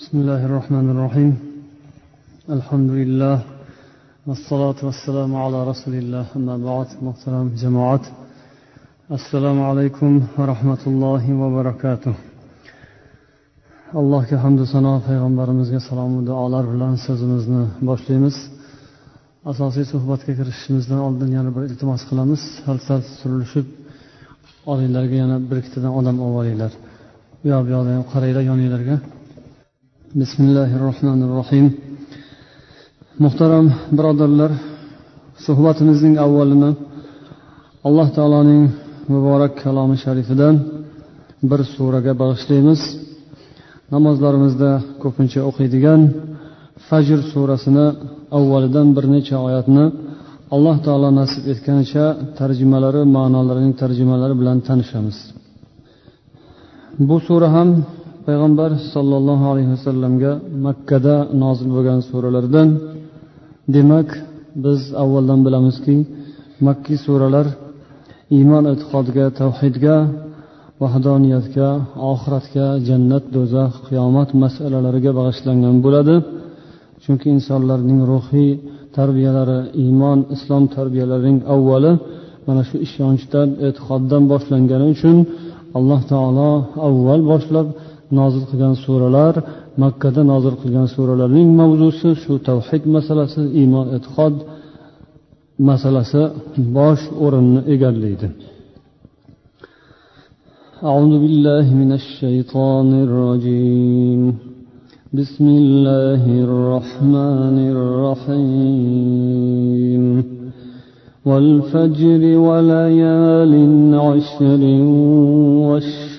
بسم الله الرحمن الرحيم الحمد لله والصلاة والسلام على رسول الله أما بعد محترم جماعات السلام عليكم ورحمة الله وبركاته allohga hamdu sano payg'ambarimizga salomu duolar bilan so'zimizni boshlaymiz asosiy suhbatga kirishimizdan oldin yana bir iltimos qilamiz sal sal surilishib olinglarga yana bir ikkitadan odam olib olinglar bu yoq bu yoqdan ham qaranglar yoninglarga Bismillahi rohmanir rohim muhtaram birodarlar suhbatimizning avvalini alloh taoloning muborak kalomi sharifidan bir suraga bag'ishlaymiz. Namozlarimizda ko'pincha o'qiydigan fajr surasini avvalidan bir necha oyatni alloh taolo nasib etganicha tarjimalari ma'nolarining tarjimalari bilan tanishamiz. Bu sura ham payg'ambar sollallohu alayhi vasallamga makkada nozil bo'lgan suralardan demak biz avvaldan bilamizki makkiy suralar iymon e'tiqodga tavhidga vahdoniyatga oxiratga jannat do'zax qiyomat masalalariga bag'ishlangan bo'ladi. Chunki insonlarning ruhiy tarbiyalari iymon islom tarbiyalarining avvali mana shu ishonchdan e'tiqoddan boshlangani uchun alloh taolo avval boshlab nozil qilgan suralar makkada nozil qilgan suralarning mavzusi shu tavhid masalasi iymon e'tiqod masalasi bosh o'rinni egallaydi أعوذ بالله من الشيطان الرجيم بسم الله الرحمن الرحيم والفجر وليال عشر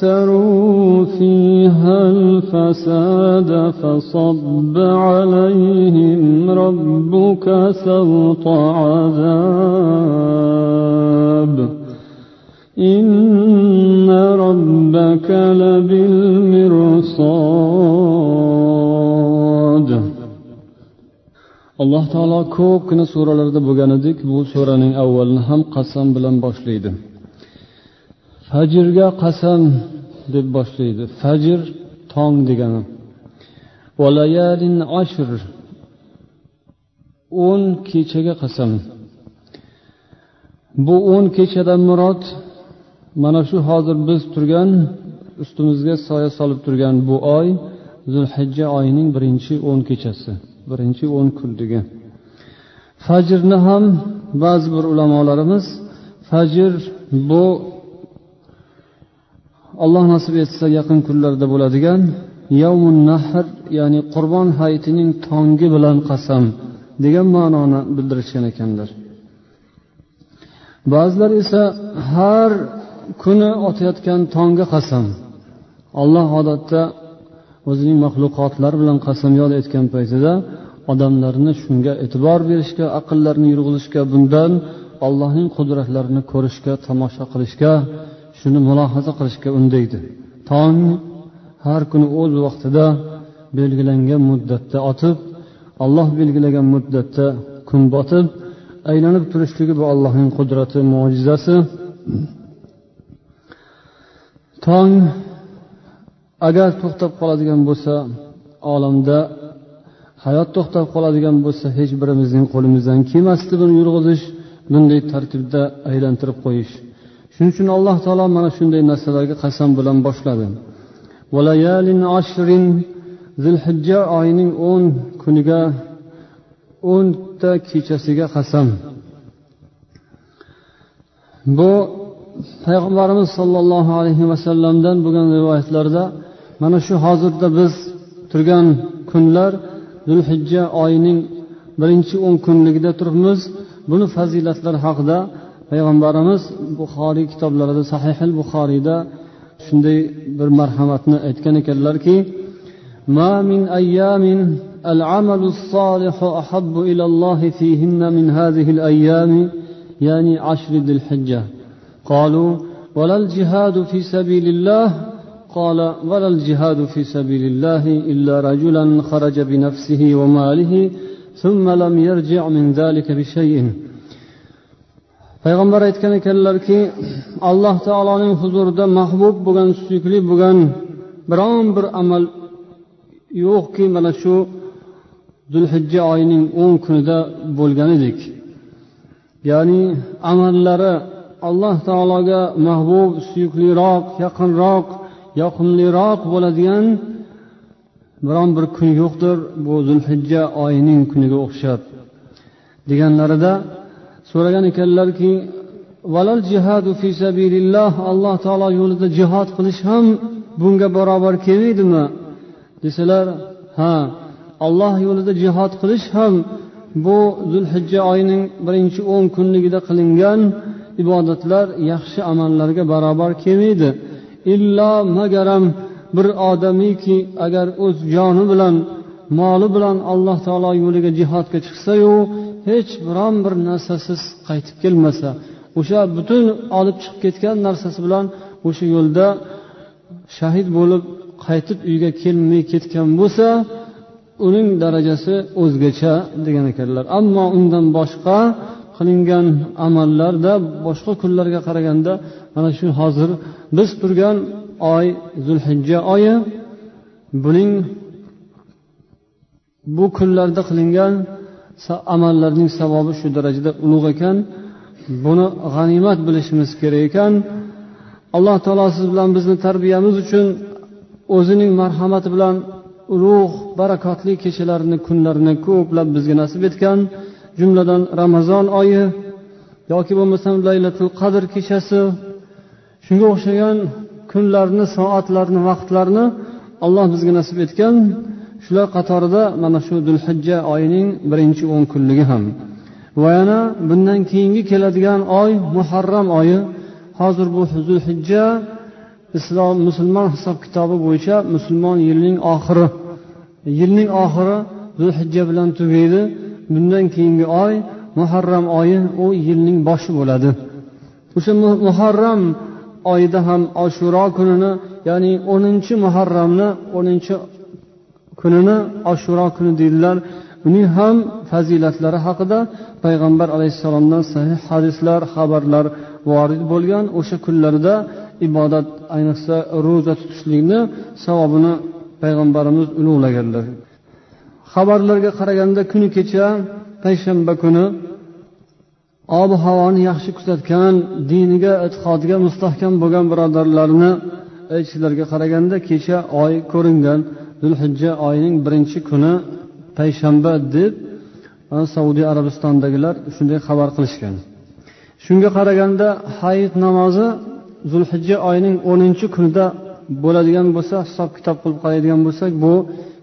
فكسروا فيها الفساد فصب عليهم ربك سوط عذاب إن ربك لبالمرصاد الله تعالى كوب كنا سورة لرد بغاندك بو سورة أول نهم قسم بلن باش fajrga qasam deb boshlaydi. Fajr tong degani. Ashr. O'n kechaga qasam. Bu o'n kechadan murod mana shu hozir biz turgan ustimizga soya solib turgan bu oy zulhijja oyining birinchi o'n kechasi birinchi o'n kunligi fajrni ham ba'zi bir ulamolarimiz fajr bu alloh nasib etsa yaqin kunlarda bo'ladigan yavmun nahr ya'ni qurbon hayitining tongi bilan qasam degan ma'noni bildirishgan ekanlar. Ba'zilar esa har kuni otayotgan tongga qasam alloh odatda o'zining maxluqotlari bilan qasam yod etgan paytida odamlarni shunga e'tibor berishga aqllarini yurg'izishga bundan allohning qudratlarini ko'rishga tomosha qilishga shuni mulohaza qilishga undaydi. Tong har kuni o'z vaqtida belgilangan muddatda otib alloh belgilagan muddatda kun botib aylanib turishligi bu allohning qudrati mo'jizasi. Tong agar to'xtab qoladigan bo'lsa olamda hayot to'xtab qoladigan bo'lsa hech birimizning qo'limizdan kelmasdi buni yurg'izish bunday tartibda aylantirib qo'yish shuning uchun alloh taolo mana shunday narsalarga qasam bilan boshladi. Zilhijja oyining o'n kuniga o'nta kechasiga qasam. Bu payg'ambarimiz sollallohu alayhi vasallamdan bo'lgan rivoyatlarda mana shu hozirda biz turgan kunlar zulhijja oyining birinchi o'n kunligida turibmiz. Buni fazilatlari haqida payg'ambarimiz buxoriy kitoblarida sahihil buxoriyda shunday bir marhamatni aytgan ekanlarki ما من أيام العمل الصالح أحب إلى الله فيهن من هذه الأيام يعني عشر ذي الحجة قالوا ولا الجهاد في سبيل الله قال ولا الجهاد في سبيل الله إلا رجلا خرج بنفسه وماله ثم لم يرجع من ذلك بشيء payg'ambar aytgan ekanlarki alloh taoloning huzurida mahbub bo'lgan suyukli bo'lgan biron bir amal yo'qki mana shu zulhijja oyining o'n kunida bo'lgan edik. Ya'ni amallari alloh taologa mahbub suyukliroq yaqinroq yoqimliroq bo'ladigan biron bir kun yo'qdir bu zulhijja oyining kuniga o'xshab deganlarida so'ragan ekanlarki valal jihadu fi sabililloh alloh taolo yo'lida jihod qilish ham bunga barobar kelmaydimi? Desalar ha alloh yo'lida jihod qilish ham bu zulhijja oyining birinchi o'n kunligida qilingan ibodatlar yaxshi amallarga barobar kelmaydi. Illo magaram bir odamiki agar o'z joni bilan moli bilan alloh taolo yo'liga jihodga chiqsayu hech biron bir narsasiz qaytib kelmasa o'sha butun olib chiqib ketgan narsasi bilan o'sha yo'lda shahid bo'lib qaytib uyga kelmay ketgan bo'lsa uning darajasi o'zgacha degan ekanlar. Ammo undan boshqa qilingan amallarda boshqa kunlarga qaraganda mana shu hozir biz turgan oy zulhijja oyi buning bu kunlarda qilingan amallarning savobi shu darajada ulug' ekan. Buni g'animat bilishimiz kerak ekan. Alloh taolo siz bilan bizni tarbiyamiz uchun o'zining marhamati bilan ulug' barakotli kechalarni kunlarini ko'plab bizga nasib etgan. Jumladan ramazon oyi yoki bo'lmasam laylatul qadr kechasi. Shunga o'xshagan kunlarni soatlarni vaqtlarni alloh bizga nasib etgan. Shular qatorida mana shu dulhijja oyining birinchi o'n kunligi ham. Va yana bundan keyingi keladigan oy muharram oyi. Hozir bu zulhijja islom musulmon hisob kitobi bo'yicha musulmon yilining oxiri. Yilning oxiri zulhijja bilan tugaydi. Bundan keyingi oy muharram oyi u yilning boshi bo'ladi. O'sha muharram oyida ham oshuro kunini ya'ni o'ninchi muharramni o'ninchi kunini oshuro kuni deydilar. Uning ham fazilatlari haqida payg'ambar alayhissalomdan sahih hadislar xabarlar vorid bo'lgan. O'sha kunlarda ibodat ayniqsa ro'za tutishlikni savobini payg'ambarimiz ulug'laganlar. Xabarlarga qaraganda kuni kecha payshanba kuni ob havoni yaxshi kuzatgan diniga e'tiqodiga mustahkam bo'lgan birodarlarni aytishlariga qaraganda kecha oy ko'ringan. Zulhijja oyining birinchi kuni payshanba deb saudiya arabistondagilar shunday xabar qilishgan. Shunga qaraganda hayit namozi zulhijja oyining o'ninchi kunida bo'ladigan bo'lsa hisob kitob qilib qaraydigan bo'lsak bu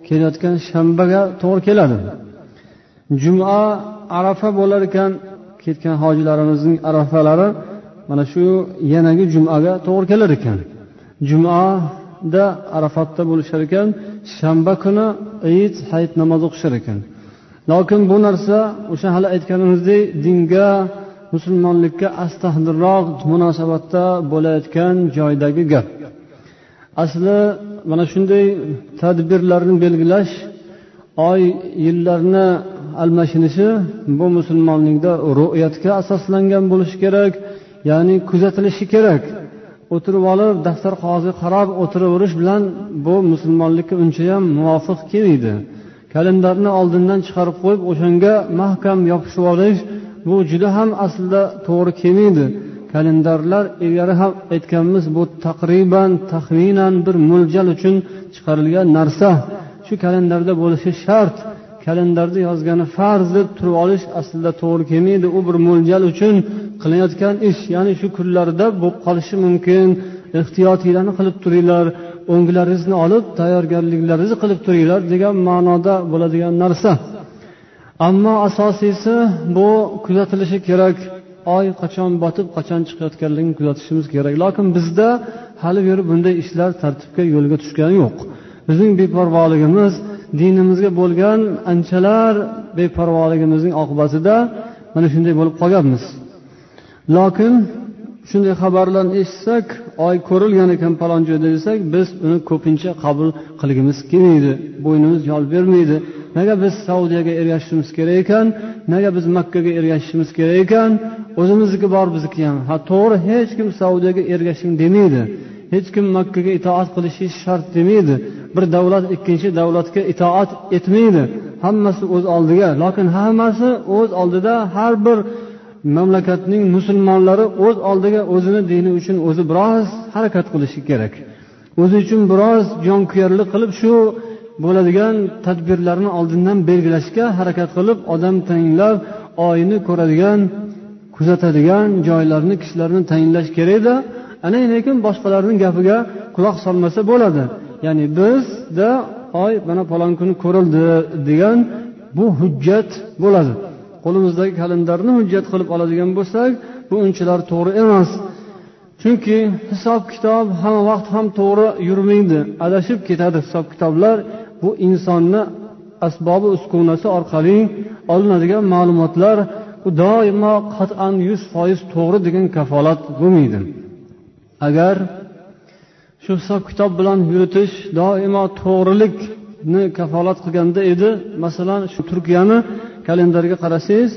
kelayotgan shanbaga to'g'ri keladi. Juma arafa bo'lar ekan ketgan hojilarimizning arafalari mana shu yanagi jumaga to'g'ri kelar ekan. Juma da arafatda bo'lishar ekan shanba kuni it hayit namozi o'qishar ekan. Lokin bu narsa o'sha hali aytganimizdek dinga musulmonlikka astahdilroq munosabatda bo'layotgan joydagi gap. Asli mana shunday tadbirlarni belgilash oy yillarni almashinishi bu musulmonlikda ru'yatga asoslangan bo'lishi kerak ya'ni kuzatilishi kerak. O'tirib olib daftar qog'ozga qarab o'tiraverish bilan bu musulmonlikka unchayam muvofiq kelmaydi. Kalendarni oldindan chiqarib qo'yib o'shanga mahkam yopishib olish bu juda ham aslida to'g'ri kelmaydi. Kalendarlar ilgari ham aytganmiz bu taqriban taxminan bir mo'ljal uchun chiqarilgan narsa. Shu kalendarda bo'lishi shart. Kalendarda yozgani farz deb turib olish aslida to'g'ri kelmaydi. U bir mo'ljal uchun qilinayotgan ish ya'ni shu kunlarda bo'lib qolishi mumkin. Ehtiyotinglarni qilib turinglar o'nglaringizni olib tayyorgarliklaringizni qilib turinglar degan ma'noda bo'ladigan narsa. Ammo asosiysi bu kuzatilishi kerak. Oy qachon botib qachon chiqayotganligini kuzatishimiz kerak. Lekin bizda hali beri bunday ishlar tartibga yo'lga tushgani yo'q. Bizning beparvoligimiz dinimizga bo'lgan anchalar beparvoligimizning oqibatida mana shunday bo'lib qolganmiz. Lokin shunday xabarlarni eshitsak oy ko'rilgan ekan falon joyda desak biz uni ko'pincha qabul qilgimiz kelmaydi bo'ynimiz yol bermaydi. Nega biz saudiyaga ergashishimiz kerak ekan nega biz makkaga ergashishimiz kerak ekan o'zimizniki bor bizniki ham. Ha to'g'ri hech kim saudiyaga ergashing demaydi hech kim makkaga itoat qilishingiz shart demaydi bir davlat ikkinchi davlatga itoat etmaydi. Hammasi o'z oldiga lokin hammasi o'z oldida har bir mamlakatning musulmonlari o'z oldiga o'zini dini uchun o'zi biroz harakat qilishi kerak. O'zi uchun biroz jonkuyarlik qilib shu bo'ladigan tadbirlarni oldindan belgilashga harakat qilib odam tayinlab oyni ko'radigan kuzatadigan joylarni kishilarni tayinlash kerakda ana lekin boshqalarni gapiga quloq solmasa bo'ladi. Ya'ni bizda oy mana falon kuni ko'rildi degan bu hujjat bo'ladi. Qo'limizdagi kalendarni hujjat qilib oladigan bo'lsak bu unchalar to'g'ri emas. Chunki hisob kitob hamma vaqt ham to'g'ri yurmaydi. Adashib ketadi hisob kitoblar. Bu insonni asbobi uskunasi orqali olinadigan ma'lumotlar bu doimo qat'an yuz foiz to'g'ri degan kafolat bo'lmaydi. Agar shu hisob kitob bilan yuritish doimo to'g'rilikni kafolat qilganda edi masalan shu turkiyani kalendarga qarasangiz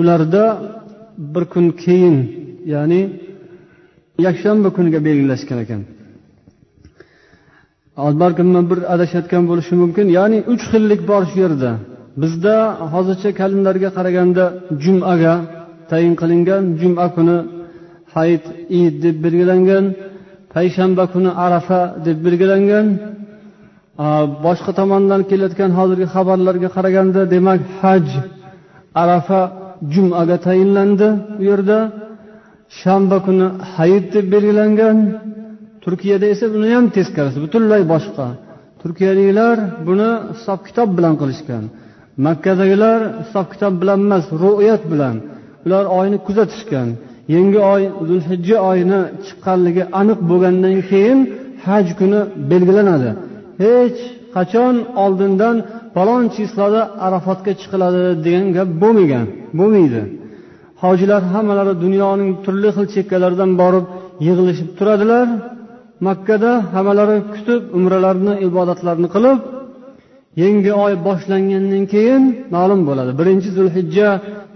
ularda bir kun keyin ya'ni yakshanba kuniga belgilashgan ekan. Balkim bir adashayotgan bo'lishi mumkin. Ya'ni uch xillik bor shu yerda. Bizda hozircha kalendarga qaraganda jumaga tayin qilingan juma kuni hayit id deb belgilangan payshanba kuni arafa deb belgilangan boshqa tomondan kelayotgan hozirgi xabarlarga qaraganda demak haj arafa jumaga tayinlandi u yerda. Shanba kuni hayit deb belgilangan. Turkiyada esa buni ham teskarisi butunlay boshqa. Turkiyaliklar buni hisob kitob bilan qilishgan. Makkadagilar hisob kitob bilan emas ru'yat bilan. Ular oyni kuzatishgan. Yangi oy zulhijja oyini chiqqanligi aniq bo'lgandan keyin haj kuni belgilanadi. Hech qachon oldindan falon chislada arafotga chiqiladi degan gap bo'lmagan bo'lmaydi. Hojilar hammalari dunyoning turli xil chekkalaridan borib yig'ilishib turadilar. Makkada hammalari kutib umralarni ibodatlarni qilib yangi oy boshlangandan keyin ma'lum bo'ladi. Birinchi zulhijja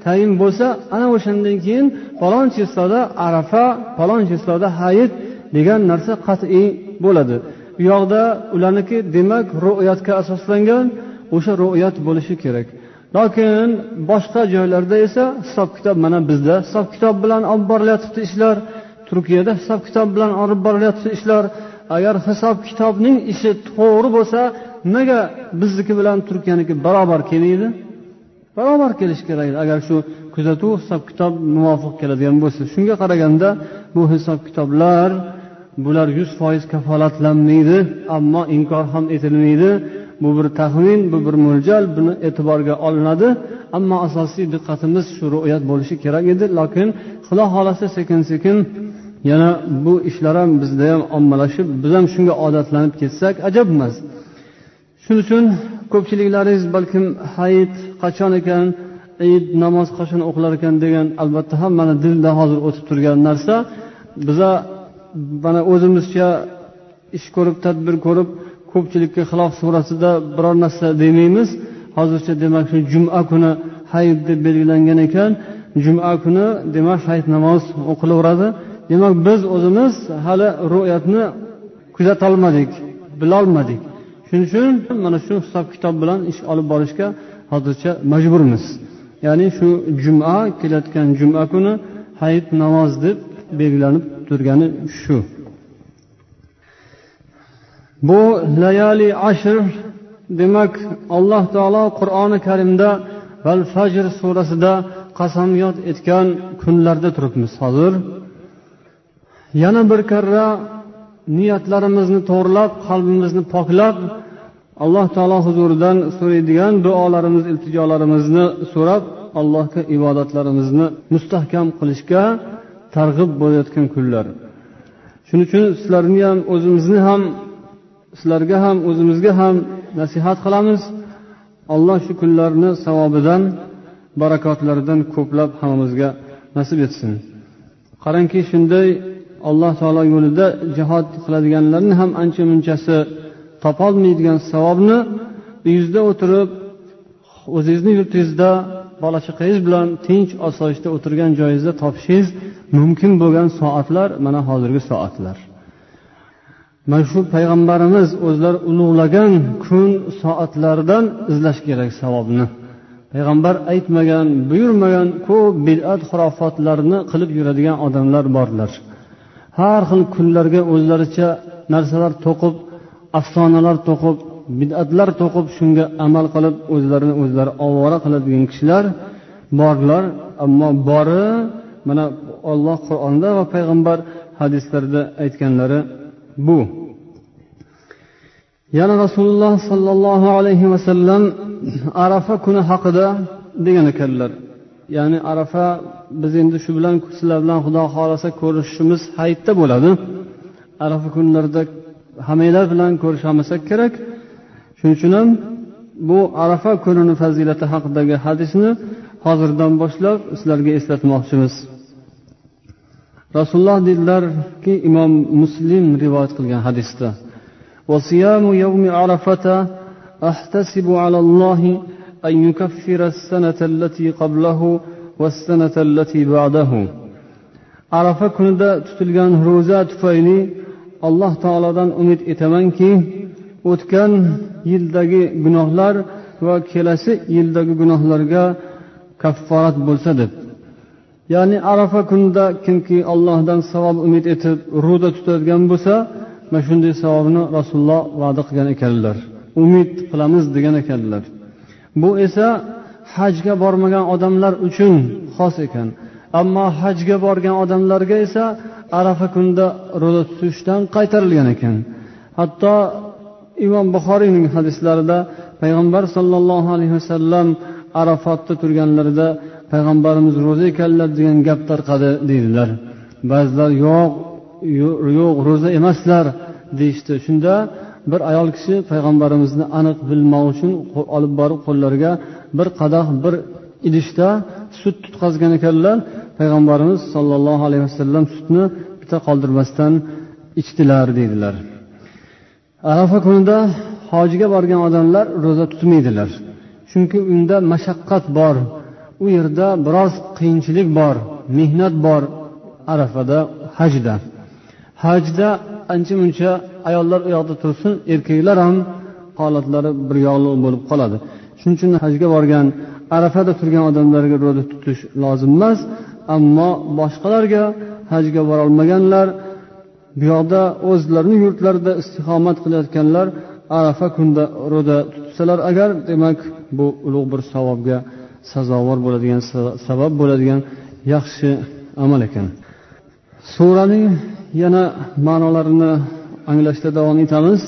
tayin bo'lsa ana o'shandan keyin falon chislada arafa falon chislada hayit degan narsa qat'iy bo'ladi. U yoqda ularniki demak ro'yatga asoslangan o'sha ro'yat bo'lishi kerak. Lokin boshqa joylarda esa hisob kitob mana bizda hisob kitob bilan olib borilyotibdi ishlar. Turkiyada hisob kitob bilan olib borilyapti ishlar. Agar hisob kitobning ishi to'g'ri bo'lsa nega bizniki bilan turkiyaniki barobar kelmaydi? Barobar kelishi kerak. Edi agar shu kuzatuv hisob kitob muvofiq keladigan bo'lsa shunga qaraganda bu hisob kitoblar bular yuz foiz kafolatlanmaydi ammo inkor ham etilmaydi. Bu bir taxmin bu bir mo'ljal buni e'tiborga olinadi. Ammo asosiy diqqatimiz shu ro'yat bo'lishi kerak edi lokin xudo xohlasa sekin sekin yana bu ishlar ham bizda ham ommalashib biz ham shunga odatlanib ketsak ajab emas. Shuning uchun ko'pchiliklaringiz balkim hayit qachon ekan id namoz qachon o'qilar ekan degan albatta hammani dilida hozir o'tib turgan narsa. Biza mana o'zimizcha ish ko'rib tadbir ko'rib ko'pchilikka xilof surasida biror narsa demaymiz. Hozircha demak shu juma kuni hayit deb belgilangan ekan. Juma kuni demak hayit namoz o'qilaveradi. Demak biz o'zimiz hali ro'yatni kuzatolmadik bilolmadik. Shuning uchun mana shu hisob kitob bilan ish olib borishga hozircha majburmiz. Ya'ni shu juma kelayotgan juma kuni hayit namoz deb belgilanib turgani shu. Bu layali ashr demak alloh taolo qur'oni karimda val fajr surasida qasamyod etgan kunlarda turibmiz. Hozir yana bir karra niyatlarimizni to'g'rilab qalbimizni poklab alloh taolo huzuridan so'raydigan duolarimiz iltijolarimizni so'rab allohga ibodatlarimizni mustahkam qilishga targ'ib bo'layotgan kunlar. Shuning uchun sizlarni ham o'zimizni ham sizlarga ham o'zimizga ham nasihat qilamiz. Alloh shu kunlarni savobidan barakotlaridan ko'plab hammamizga nasib etsin. Qarangki shunday alloh taolo yo'lida jihod qiladiganlarni ham ancha munchasi topolmaydigan savobni uyingizda o'tirib o'zingizni yurtingizda bola chaqangiz bilan tinch osoyishta o'tirgan joyingizda topishingiz mumkin bo'lgan soatlar mana hozirgi soatlar. Mana shu payg'ambarimiz o'zlari ulug'lagan kun soatlaridan izlash kerak savobni. Payg'ambar aytmagan buyurmagan ko'p bidat xurofotlarni qilib yuradigan odamlar borlar. Har xil kunlarga o'zlaricha narsalar to'qib afsonalar to'qib bidatlar to'qib shunga amal qilib o'zlarini o'zlari ovora qiladigan kishilar borlar. Ammo bori mana olloh qur'onda va payg'ambar hadislarida aytganlari bu. Yana rasululloh sollallohu alayhi vasallam arafa kuni haqida degan ekanlar. Ya'ni arafa biz endi shu bilan sizlar bilan xudo xohlasa ko'rishishimiz hayitda bo'ladi. Arafa kunlarida hammanglar bilan ko'risholmasak kerak. shuning uchun ham bu arafa kunini fazilati haqidagi hadisni hozirdan boshlab sizlarga eslatmoqchimiz rasululloh dedilarki imom muslim rivoyat qilgan hadisda وصيام يوم عرفة أحتسب على الله أن يكفر السنة التي قبله والسنة التي بعده arafa kunida tutilgan ro'za tufayli alloh taolodan umid etamanki o'tgan yildagi gunohlar va kelasi yildagi gunohlarga kafforat bo'lsa deb. Ya'ni arafa kunida kimki allohdan savob umid etib ro'za tutadigan bo'lsa mana shunday savobni rasululloh va'da qilgan ekanlar. Umid qilamiz degan ekanlar. Bu esa hajga bormagan odamlar uchun xos ekan. Ammo hajga borgan odamlarga esa arafa kunida ro'za tutishdan qaytarilgan ekan. Hatto imom buxoriyning hadislarida payg'ambar sollallohu alayhi vasallam arafotda turganlarida payg'ambarimiz ro'za ekanlar degan gap tarqadi deydilar. Ba'zilar yo'q yo'q ro'za emaslar deyishdi. Shunda bir ayol kishi payg'ambarimizni aniq bilmoq uchun olib borib qo'llariga bir qadah bir idishda sut tutqazgan ekanlar. Payg'ambarimiz sollallohu alayhi vasallam sutni bitta qoldirmasdan ichdilar deydilar. Arafa kunida hojiga borgan odamlar ro'za tutmaydilar. Chunki unda mashaqqat bor u yerda biroz qiyinchilik bor mehnat bor arafada hajda. Hajda ancha muncha ayollar u yoqda tursin erkaklar ham holatlari bir yog'liq bo'lib qoladi. Shuning uchun hajga borgan arafada turgan odamlarga ro'za tutish lozim emas ammo boshqalarga hajga borolmaganlar bu yoqda o'zlarini yurtlarida istiqomat qilayotganlar arafa kunda ro'da tutsalar agar demak bu ulug' bir savobga sazovor bo'ladigan sabab bo'ladigan yaxshi amal ekan. Suraning yana ma'nolarini anglashda davom etamiz.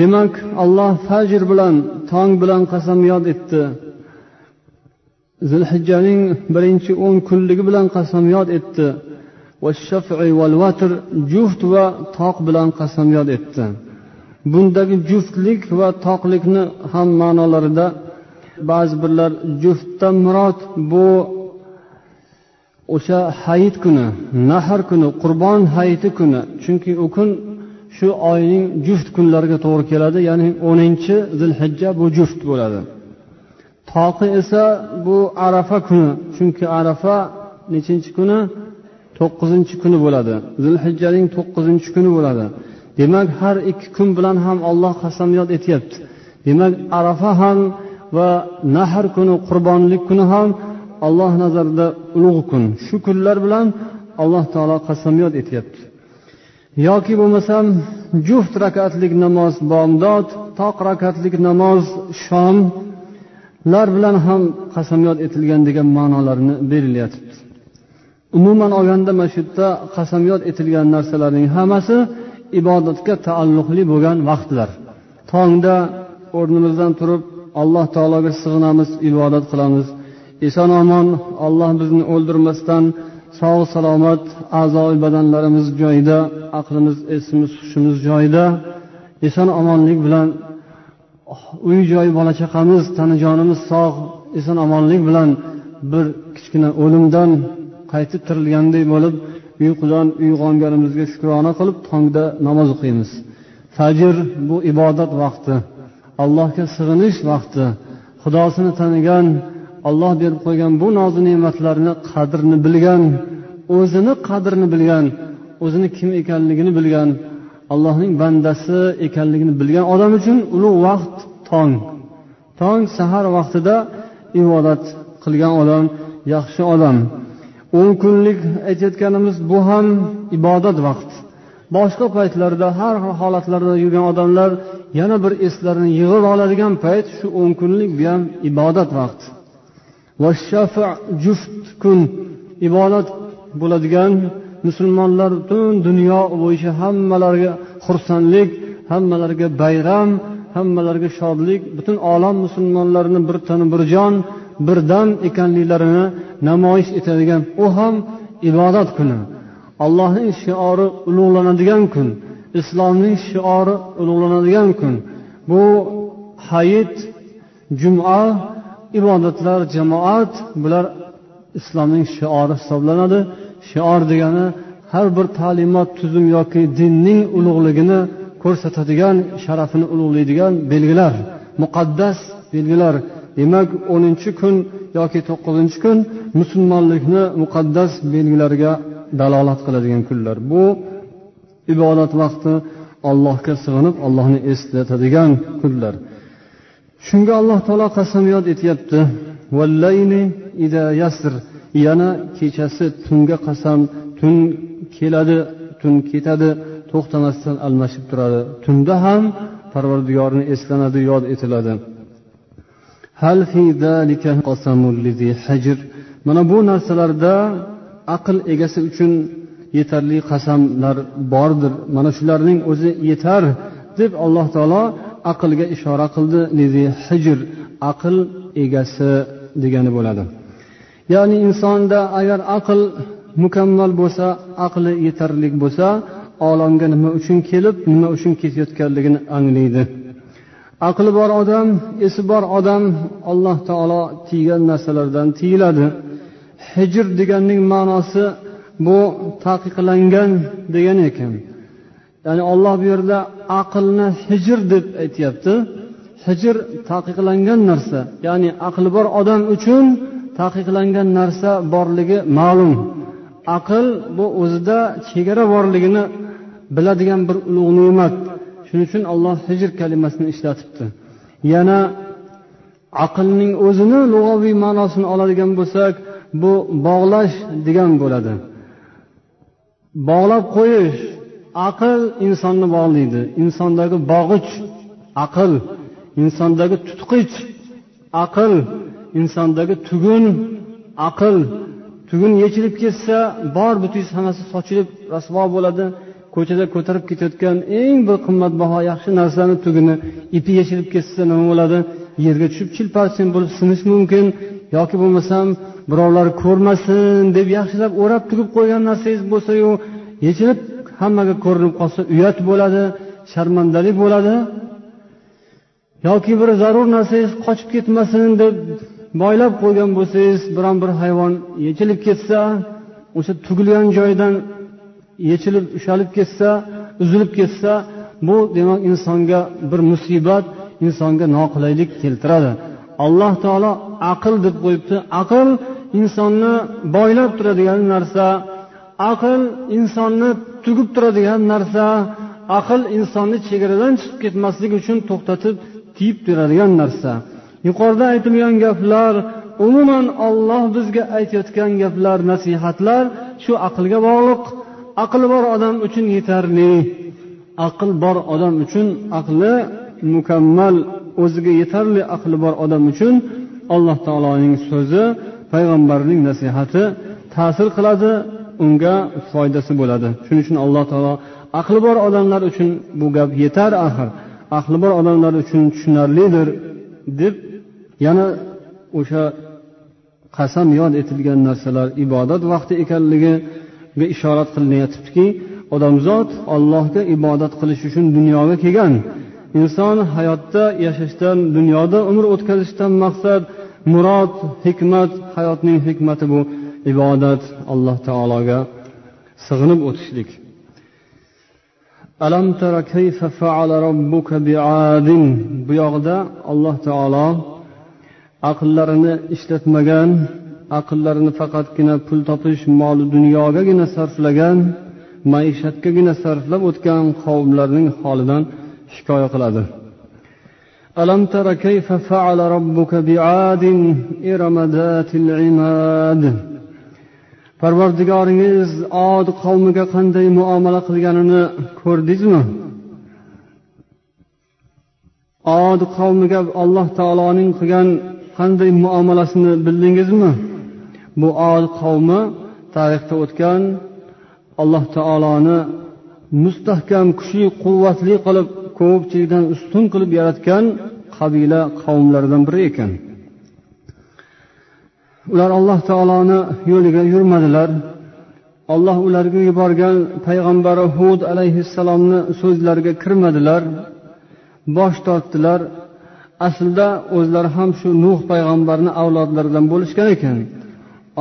Demak alloh fajr bilan tong bilan qasamyod etdi. Zilhijjaning birinchi o'n kunligi bilan qasamyod etdi. Valvatr juft va toq bilan qasamyod etdi bundagi juftlik va toqlikni ham ma'nolarida ba'zi birlar juftdan murod bu o'sha hayit kuni nahr kuni qurbon hayiti kuni chunki u kun shu oyning juft kunlariga to'g'ri keladi ya'ni o'ninchi zilhijja bu juft bo'ladi toqi esa bu arafa kuni chunki arafa nechinchi kuni to'qqizinchi kuni bo'ladi. Zilhijjaning to'qqizinchi kuni bo'ladi. Demak har ikki kun bilan ham olloh qasamyod etyapti. Demak arafa ham va nahr kuni qurbonlik kuni ham alloh nazarida ulug' kun. Shu kunlar bilan alloh taolo qasamyod etyapti. Yoki bo'lmasam juft rakatlik namoz bomdod toq rakatlik namoz shomlar bilan ham qasamyod etilgan degan ma'nolarni berilyapti. Umuman olganda mana shu yerda qasamyod etilgan narsalarning hammasi ibodatga taalluqli bo'lgan vaqtlar. Tongda o'rnimizdan turib alloh taologa sig'inamiz ibodat qilamiz. Eson omon olloh bizni o'ldirmasdan sog' salomat a'zoi badanlarimiz joyida aqlimiz esimiz hushimiz joyida eson omonlik bilan uy joy bola chaqamiz tanajonimiz sog' eson omonlik bilan bir kichkina o'limdan qaytib tirilganday bo'lib uyqudan uyg'onganimizga shukrona qilib tongda namoz o'qiymiz. Fajr bu ibodat vaqti allohga sig'inish vaqti xudosini tanigan olloh berib qo'ygan bu nozi ne'matlarni qadrini bilgan o'zini qadrini bilgan o'zini kim ekanligini bilgan allohning bandasi ekanligini bilgan odam uchun ulug' vaqt tong. Tong sahar vaqtida ibodat qilgan odam yaxshi odam. O'n kunlik aytayotganimiz bu ham ibodat vaqt. Boshqa paytlarda har xil holatlarda yurgan odamlar yana bir eslarini yig'ib oladigan payt shu o'n kunlik bu ham ibodat vaqt. Juft kun ibodat bo'ladigan musulmonlar butun dunyo bo'yicha hammalariga xursandlik hammalariga bayram hammalariga shodlik butun olam musulmonlarini bir tanu bir jon birdam ekanliklarini namoyish etadigan u ham ibodat kuni. Allohning shiori ulug'lanadigan kun islomning shiori ulug'lanadigan kun. Bu hayit juma ibodatlar jamoat bular islomning shiori hisoblanadi. Shior degani har bir ta'limot tuzum yoki dinning ulug'ligini ko'rsatadigan sharafini ulug'laydigan belgilar muqaddas belgilar. Demak o'ninchi kun yoki to'qqizinchi kun musulmonlikni muqaddas belgilariga dalolat qiladigan kunlar. Bu ibodat vaqti allohga sig'inib allohni eslatadigan kunlar. Shunga alloh taolo qasamyod etyapti. Yana kechasi tunga qasam tun keladi tun ketadi to'xtamasdan almashib turadi. Tunda ham parvardigorni eslanadi yod etiladi. Mana bu narsalarda aql egasi uchun yetarli qasamlar bordir. Mana shularning o'zi yetar deb alloh taolo aqlga ishora qildi. Hijr aql egasi degani bo'ladi. Ya'ni insonda agar aql mukammal bo'lsa aqli yetarli bo'lsa olamga nima uchun kelib nima uchun ketayotganligini anglaydi. Aqli bor odam esi bor odam alloh taolo tiygan narsalardan tiyiladi. Hijr deganning ma'nosi bu taqiqlangan degani ekan. Ya'ni olloh bu yerda aqlni hijr deb aytyapti. Hijr taqiqlangan narsa. Ya'ni aqli bor odam uchun taqiqlangan narsa borligi ma'lum. Aql bu o'zida chegara borligini biladigan bir ulug' ne'mat shuning uchun alloh hijr kalimasini ishlatibdi. Yana aqlning o'zini lug'aviy ma'nosini oladigan bo'lsak bu bog'lash degan bo'ladi. Bog'lab qo'yish aql insonni bog'laydi. Insondagi bog'ich aql insondagi tutqich aql insondagi tugun aql. Tugun yechilib ketsa bor butingiz hammasi sochilib rasvo bo'ladi. Ko'chada ko'tarib ketayotgan eng bir qimmatbaho yaxshi narsani tugini ipi yechilib ketsa nima bo'ladi? Yerga tushib chilparchin bo'lib sinishi mumkin yoki bo'lmasam birovlar ko'rmasin deb yaxshilab o'rab tugib qo'ygan narsangiz bo'lsayu yechilib hammaga ko'rinib qolsa uyat bo'ladi sharmandalik bo'ladi. Yoki bir zarur narsangiz qochib ketmasin deb boylab qo'ygan bo'lsangiz biron bir hayvon yechilib ketsa o'sha tugilgan joydan yechilib ushalib ketsa uzilib ketsa bu demak insonga bir musibat insonga noqulaylik keltiradi. Alloh taolo aql deb qo'yibdi. Aql insonni boylab turadigan narsa aql insonni tugib turadigan narsa aql insonni chegaradan chiqib ketmasligi uchun to'xtatib tiyib turadigan narsa. Yuqorida aytilgan gaplar umuman olloh bizga aytayotgan gaplar nasihatlar shu aqlga bog'liq. Aqli bor odam uchun yetarli. Aql bor odam uchun aqli mukammal o'ziga yetarli aqli bor odam uchun alloh taoloning so'zi payg'ambarning nasihati ta'sir qiladi unga foydasi bo'ladi. Shuning uchun alloh taolo aqli bor odamlar uchun bu gap yetar axir. Aqli bor odamlar uchun tushunarlidir deb yana o'sha qasam yod etilgan narsalar ibodat vaqti ekanligi ekanligiga ishorat qilinayotibdiki odamzod ollohga ibodat qilish uchun dunyoga kelgan. Inson hayotda yashashdan dunyoda umr o'tkazishdan maqsad murod hikmat hayotning hikmati bu. Ibodat alloh taologa sig'inib o'tishlik. Alam tara kayfa faala robbuka biadin? Bu yoqda alloh taolo aqllarini ishlatmagan aqllarini faqatgina pul topish moli dunyogagina sarflagan maishatgagina sarflab o'tgan qavmlarning holidan hikoya qiladi ألم تر كيف فعل ربك بعاد إرم ذات العماد parvardigoringiz od qavmiga qanday muomala qilganini ko'rdingizmi od qavmiga alloh taoloning qilgan qanday muomalasini bildingizmi Muol qavmi tarixda o'tgan alloh taoloni mustahkam kuchli quvvatli qilib ko'pchilikdan ustun qilib yaratgan qabila qavmlardan biri ekan. Ular alloh taoloni yo'liga yurmadilar. Olloh ularga yuborgan payg'ambari hud alayhissalomni so'zlariga kirmadilar bosh tortdilar. Aslida o'zlari ham shu nuh payg'ambarni avlodlaridan bo'lishgan ekan.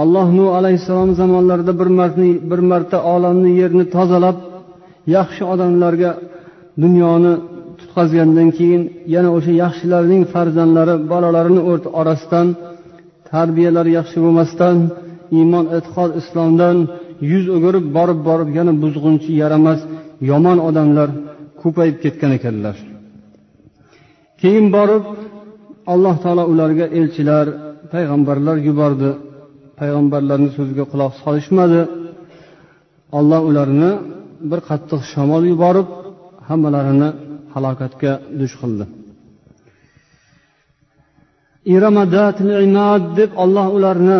Alloh nu alayhissalom zamonlarida bir marta bir marta olamni yerni tozalab yaxshi odamlarga dunyoni tutqazgandan keyin yana o'sha yaxshilarning farzandlari bolalarini orasidan tarbiyalari yaxshi bo'lmasdan iymon e'tiqod islomdan yuz o'girib borib borib yana buzg'unchi yaramas yomon odamlar ko'payib ketgan ekanlar. Keyin borib alloh taolo ularga elchilar payg'ambarlar yubordi. Payg'ambarlarni so'ziga quloq solishmadi. Olloh ularni bir qattiq shamol yuborib hammalarini halokatga duch qildi. Deb olloh ularni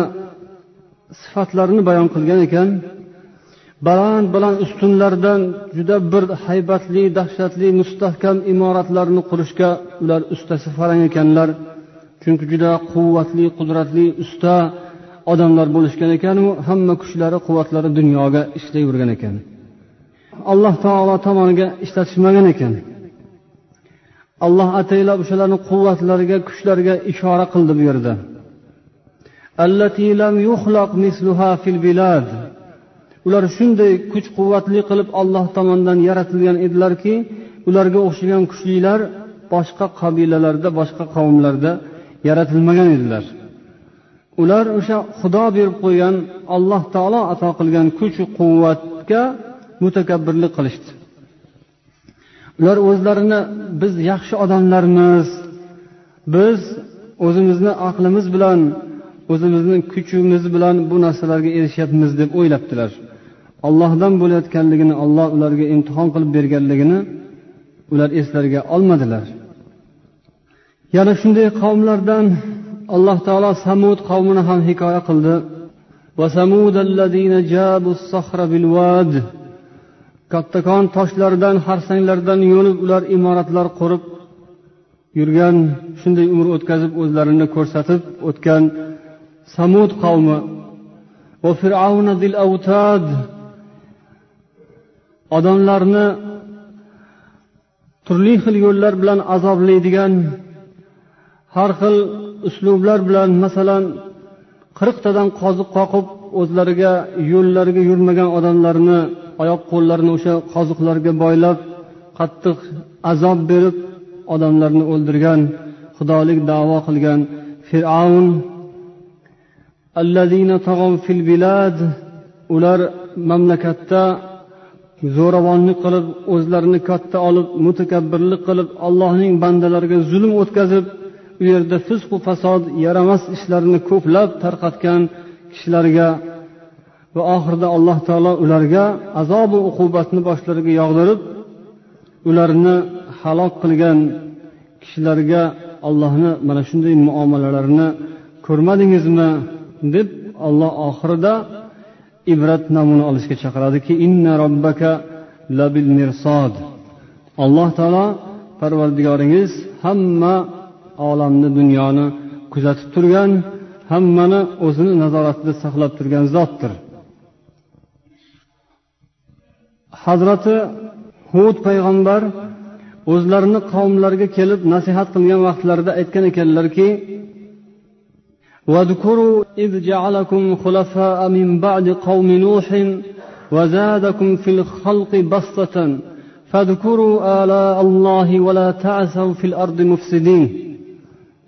sifatlarini bayon qilgan ekan. Baland baland ustunlardan juda bir haybatli dahshatli mustahkam imoratlarni qurishga ular ustasi farang ekanlar. Chunki juda quvvatli qudratli usta odamlar bo'lishgan ekanu hamma kuchlari quvvatlari dunyoga ishlayvergan ekan. Alloh taolo tomoniga ishlatishmagan ekan. Alloh ataylab o'shalarni quvvatlariga kuchlariga ishora qildi bu yerda ular shunday kuch quvvatli qilib olloh tomonidan yaratilgan edilarki ularga o'xshagan kuchlilar boshqa qabilalarda boshqa qavmlarda yaratilmagan edilar. Ular o'sha xudo berib qo'ygan alloh taolo ato qilgan kuch quvvatga mutakabbirlik qilishdi. Ular o'zlarini biz yaxshi odamlarmiz. Biz o'zimizni aqlimiz bilan o'zimizni kuchimiz bilan bu narsalarga erishyapmiz deb o'ylabdilar. Ollohdan bo'layotganligini olloh ularga imtihon qilib berganligini ular eslariga olmadilar. Yana shunday qavmlardan alloh taolo samud qavmini ham hikoya qildi. Kattakon toshlardan harsanglardan yo'lib ular imoratlar qurib yurgan shunday umr o'tkazib o'zlarini ko'rsatib o'tgan samud qavmi. Va fir'avna dil avtad odamlarni turli xil yo'llar bilan azoblaydigan har xil uslublar bilan masalan qirqtadan qoziq qoqib o'zlariga yo'llariga yurmagan odamlarni oyoq qo'llarini o'sha qoziqlarga boylab qattiq azob berib odamlarni o'ldirgan xudolik davo qilgan fir'avn ular mamlakatda zo'ravonlik qilib o'zlarini katta olib mutakabbirlik qilib allohning bandalariga zulm o'tkazib u yerda fizqu fasod yaramas ishlarni ko'plab tarqatgan kishilarga va oxirida alloh taolo ularga azobu uqubatni boshlariga yog'dirib ularni halok qilgan kishilarga allohni mana shunday muomalalarini ko'rmadingizmi? deb olloh oxirida ibrat namuna olishga chaqiradiki inna robbaka labil mirsod. Alloh taolo parvardigoringiz hamma olamni dunyoni kuzatib turgan hammani o'zini nazoratida saqlab turgan zotdir hazrati hud payg'ambar o'zlarini qavmlariga kelib nasihat qilgan vaqtlarida aytgan ekanlarki واذكروا إذ جعلكم خلفاء من بعد قوم نوح وزادكم في الخلق بسطة فاذكروا آلاء الله ولا تعثوا في الأرض مفسدين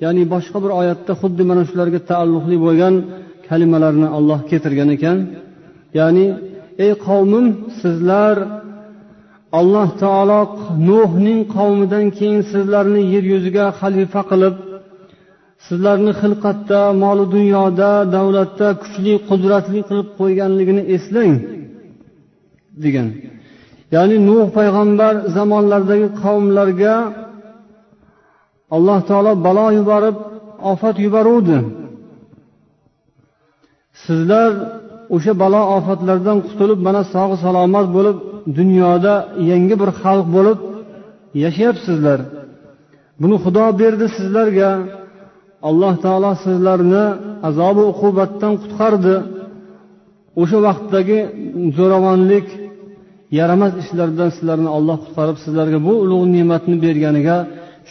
ya'ni boshqa bir oyatda xuddi mana shularga taalluqli bo'lgan kalimalarni olloh keltirgan ekan. Ya'ni ey qavmim sizlar alloh taolo nuhning qavmidan keyin sizlarni yer yuziga xalifa qilib sizlarni xilqatda molu dunyoda davlatda kuchli qudratli qilib qo'yganligini eslang degan. Ya'ni nuh payg'ambar zamonlaridagi qavmlarga alloh taolo balo yuborib ofat yuboruvdi. Sizlar o'sha balo ofatlardan qutulib mana sog' salomat bo'lib dunyoda yangi bir xalq bo'lib yashayapsizlar. Buni xudo berdi sizlarga. Alloh taolo sizlarni azobi uqubatdan qutqardi. O'sha vaqtdagi zo'ravonlik yaramas ishlardan sizlarni olloh qutqarib sizlarga bu ulug' ne'matni berganiga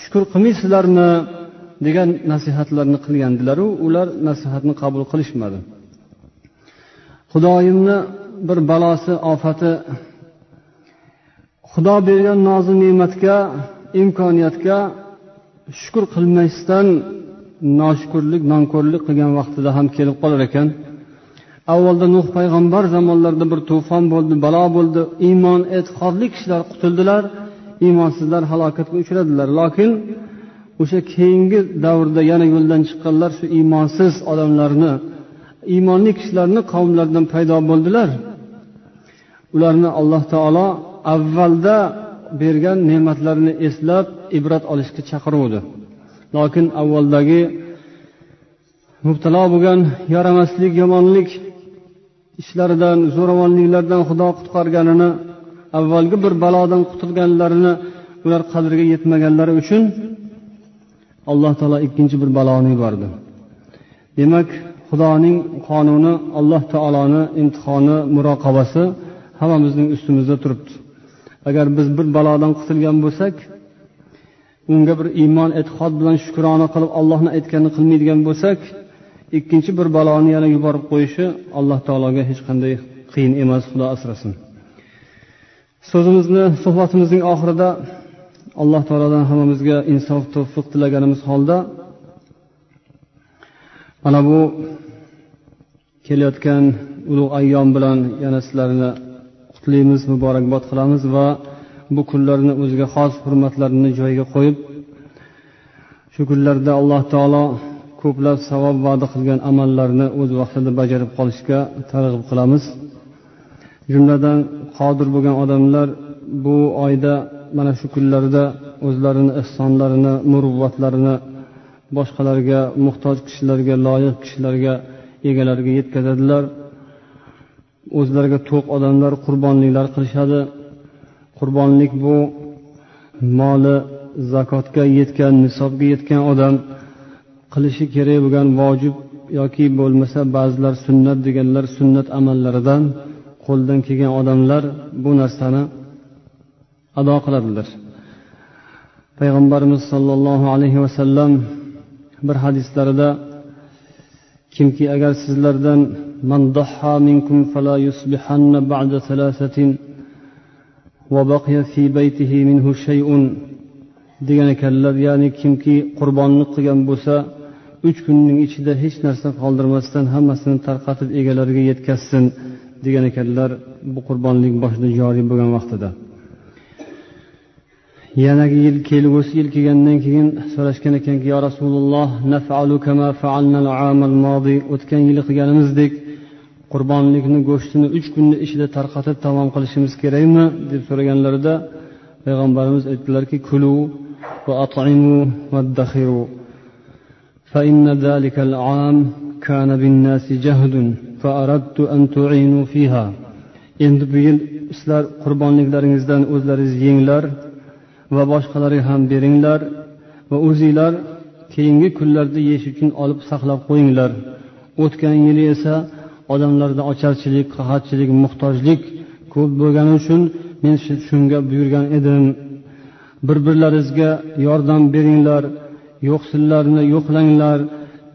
shukur qilmaysizlarmi degan nasihatlarni qilgandilaru ular nasihatni qabul qilishmadi. Xudoyimni bir balosi ofati xudo bergan nozi ne'matga imkoniyatga shukur qilmasdan noshukurlik nonko'rlik qilgan vaqtida ham kelib qolar ekan. Avvalda nuh payg'ambar zamonlarida bir to'fon bo'ldi balo bo'ldi iymon e'tiqodli kishilar qutuldilar. Iymonsizlar halokatga uchradilar. Lokin o'sha keyingi davrda yana yo'ldan chiqqanlar shu iymonsiz odamlarni iymonli kishilarni qavmlaridan paydo bo'ldilar. Ularni alloh taolo avvalda bergan ne'matlarini eslab ibrat olishga chaqiruvdi. Lokin avvaldagi mubtalo bo'lgan yaramaslik yomonlik ishlaridan zo'ravonliklardan xudo qutqarganini avvalgi bir balodan qutulganlarini ular qadriga yetmaganlari uchun alloh taolo ikkinchi bir baloni yubordi. Demak xudoning qonuni alloh taoloni imtihoni muroqabasi hammamizning ustimizda turibdi. Agar biz bir balodan qutulgan bo'lsak unga bir iymon e'tiqod bilan shukrona qilib allohni aytganini qilmaydigan bo'lsak ikkinchi bir baloni yana yuborib qo'yishi alloh taologa hech qanday qiyin emas xudo asrasin. So'zimizni suhbatimizning oxirida alloh taolodan hammamizga insof tavfiq tilaganimiz holda mana bu kelayotgan ulug' ayyom bilan yana sizlarni qutlaymiz muborakbod qilamiz va bu kunlarni o'ziga xos hurmatlarini joyiga qo'yib shu kunlarda alloh taolo ko'plab savob va'da qilgan amallarni o'z vaqtida bajarib qolishga targ'ib qilamiz. Jumladan qodir bo'lgan odamlar bu oyda mana shu kunlarda o'zlarini ehsonlarini muruvvatlarini boshqalarga muhtoj kishilarga loyiq kishilarga egalariga yetkazadilar. O'zlariga to'q odamlar qurbonliklar qilishadi. Qurbonlik bu moli zakotga yetgan nisobga yetgan odam qilishi kerak bo'lgan vojib yoki bo'lmasa ba'zilar sunnat deganlar sunnat amallaridan qo'ldan kelgan odamlar bu narsani ado qiladilar. Payg'ambarimiz sollallohu alayhi vasallam bir hadislarida kimki agar sizlardan mandaha minkum fala yusbihanna ba'da thalathatin va baqiya fi baytihi minhu shay'un degan ekanlar ya'ni kimki qurbonlik qilgan bo'lsa uch kunning ichida hech narsa qoldirmasdan hammasini tarqatib egalariga yetkazsin degan ekanlar bu qurbonlik boshida joriy bo'lgan vaqtida yanagi yil kelgusi yil kelgandan keyin so'rashgan ekanki yo rasululloh o'tgan yili qilganimizdek qurbonlikni go'shtini uch kunni ichida tarqatib tamom qilishimiz kerakmi deb so'raganlarida payg'ambarimiz aytdilarki kulu va atimu vaddakhiru فإن ذلك العام كان بالناس جهد فأردت أن تعينوا فيها endi bu yil sizlar qurbonliklaringizdan o'zlaringiz yenglar va boshqalarga ham beringlar va o'zinglar keyingi kunlarda yeyish uchun olib saqlab qo'yinglar o'tgan yili esa odamlarda ocharchilik qahatchilik muhtojlik ko'p bo'lgani uchun men shunga buyurgan edim bir birlaringizga yordam beringlar yo'qsillarni yo'qlanglar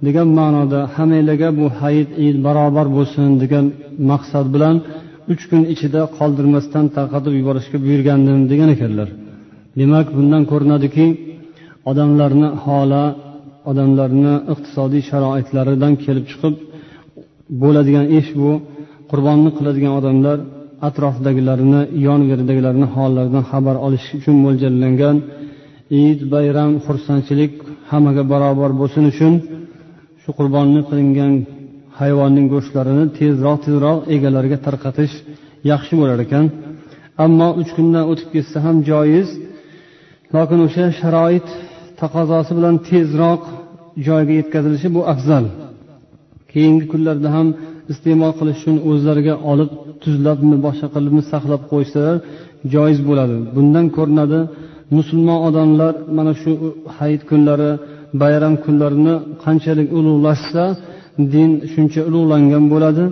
degan ma'noda hammanglarga bu hayit id barobar bo'lsin degan maqsad bilan uch kun ichida qoldirmasdan tarqatib yuborishga buyurgandim degan ekanlar. Demak bundan ko'rinadiki odamlarni holi odamlarni iqtisodiy sharoitlaridan kelib chiqib bo'ladigan ish bu qurbonni qiladigan odamlar atrofdagilarni yon veridagilarni hollaridan xabar olish uchun mo'ljallangan id bayram xursandchilik hammaga barobar bo'lsin uchun shu qurbonni qilingan hayvonning go'shtlarini tezroq tezroq egalariga tarqatish yaxshi bo'lar ekan. Ammo uch kundan o'tib ketsa ham joiz. Lokin o'sha sharoit taqozosi bilan tezroq joyiga yetkazilishi bu afzal. Keyingi kunlarda ham iste'mol qilish uchun o'zlariga olib tuzlabmi boshqa qilibmi saqlab qo'ysalar joiz bo'ladi. Bundan ko'rinadi musulmon odamlar mana shu hayit kunlari bayram kunlarini qanchalik ulug'lashsa din shuncha ulug'langan bo'ladi.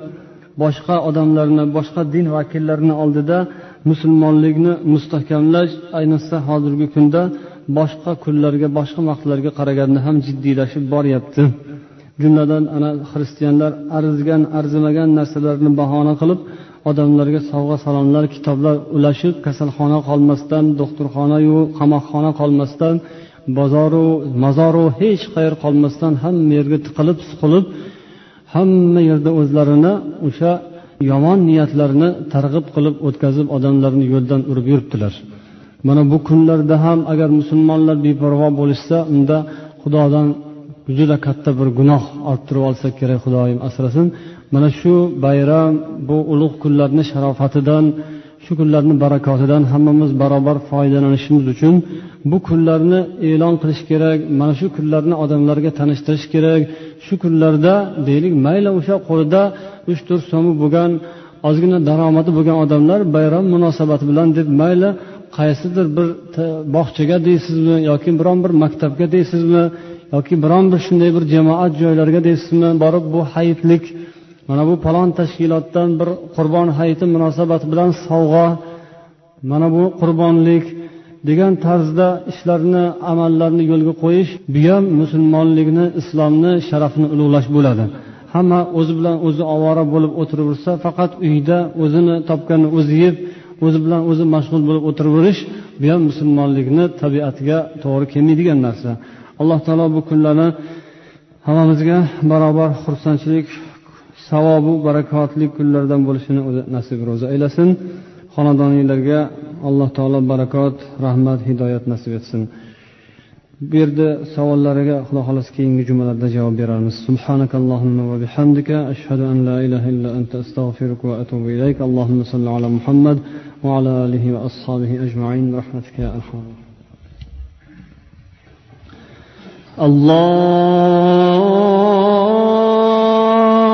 Boshqa odamlarni boshqa din vakillarini oldida musulmonlikni mustahkamlash ayniqsa hozirgi kunda boshqa kunlarga boshqa vaqtlarga qaraganda ham jiddiylashib boryapti. Jumladan ana xristianlar arzigan arzimagan narsalarni bahona qilib odamlarga sovg'a salomlar kitoblar ulashib kasalxona qolmasdan do'xtirxonayu qamoqxona qolmasdan bozoru mozoru hech qayer qolmasdan hamma yerga tiqilib suqilib hamma yerda o'zlarini o'sha yomon niyatlarini targ'ib qilib o'tkazib odamlarni yo'ldan urib yuribdilar. Mana bu kunlarda ham agar musulmonlar beparvo bo'lishsa unda xudodan juda katta bir gunoh orttirib olsa kerak xudoyim asrasin. Mana shu bayram bu ulug' kunlarni sharofatidan shu kunlarni barakotidan hammamiz barobar foydalanishimiz uchun bu kunlarni e'lon qilish kerak mana shu kunlarni odamlarga tanishtirish kerak. Shu kunlarda deylik mayli o'sha qo'lida uch to'rt so'mi bo'lgan ozgina daromadi bo'lgan odamlar bayram munosabati bilan deb mayli qaysidir bir bog'chaga deysizmi yoki biron bir maktabga deysizmi yoki biron bir shunday bir jamoat joylariga deysizmi borib bu hayitlik mana bu palon tashkilotdan bir qurbon hayiti munosabati bilan sovg'a mana bu qurbonlik degan tarzda ishlarni amallarni yo'lga qo'yish bu ham musulmonlikni islomni sharafini ulug'lash bo'ladi. Hamma o'zi bilan o'zi ovora bo'lib o'tiraversa faqat uyda o'zini topganini o'zi yeb o'zi bilan o'zi mashg'ul bo'lib o'tiraverish bu ham musulmonlikni tabiatiga to'g'ri kelmaydigan narsa. Alloh taolo bu kunlarni hammamizga barobar xursandchilik savobu barakotli kunlardan bo'lishini o'zi nasib ro'za aylasin xonadoninglarga alloh taolo barakot rahmat hidoyat nasib etsin bu yerda savollariga xudo xohlasa keyingi jumalarda javob beramiz سبحانك اللهم وبحمدك أشهد أن لا إله إلا أنت أستغفرك وأتوب إليك اللهم صل على محمد وعلى آله وأصحابه أجمعين برحمتك يا أرحم الله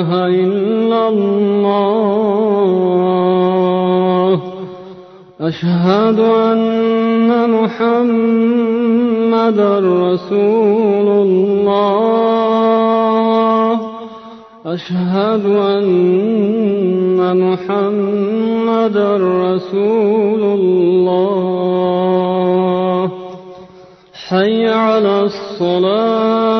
إله إلا الله. أشهد أن محمدا رسول الله. أشهد أن محمدا رسول الله. حي على الصلاة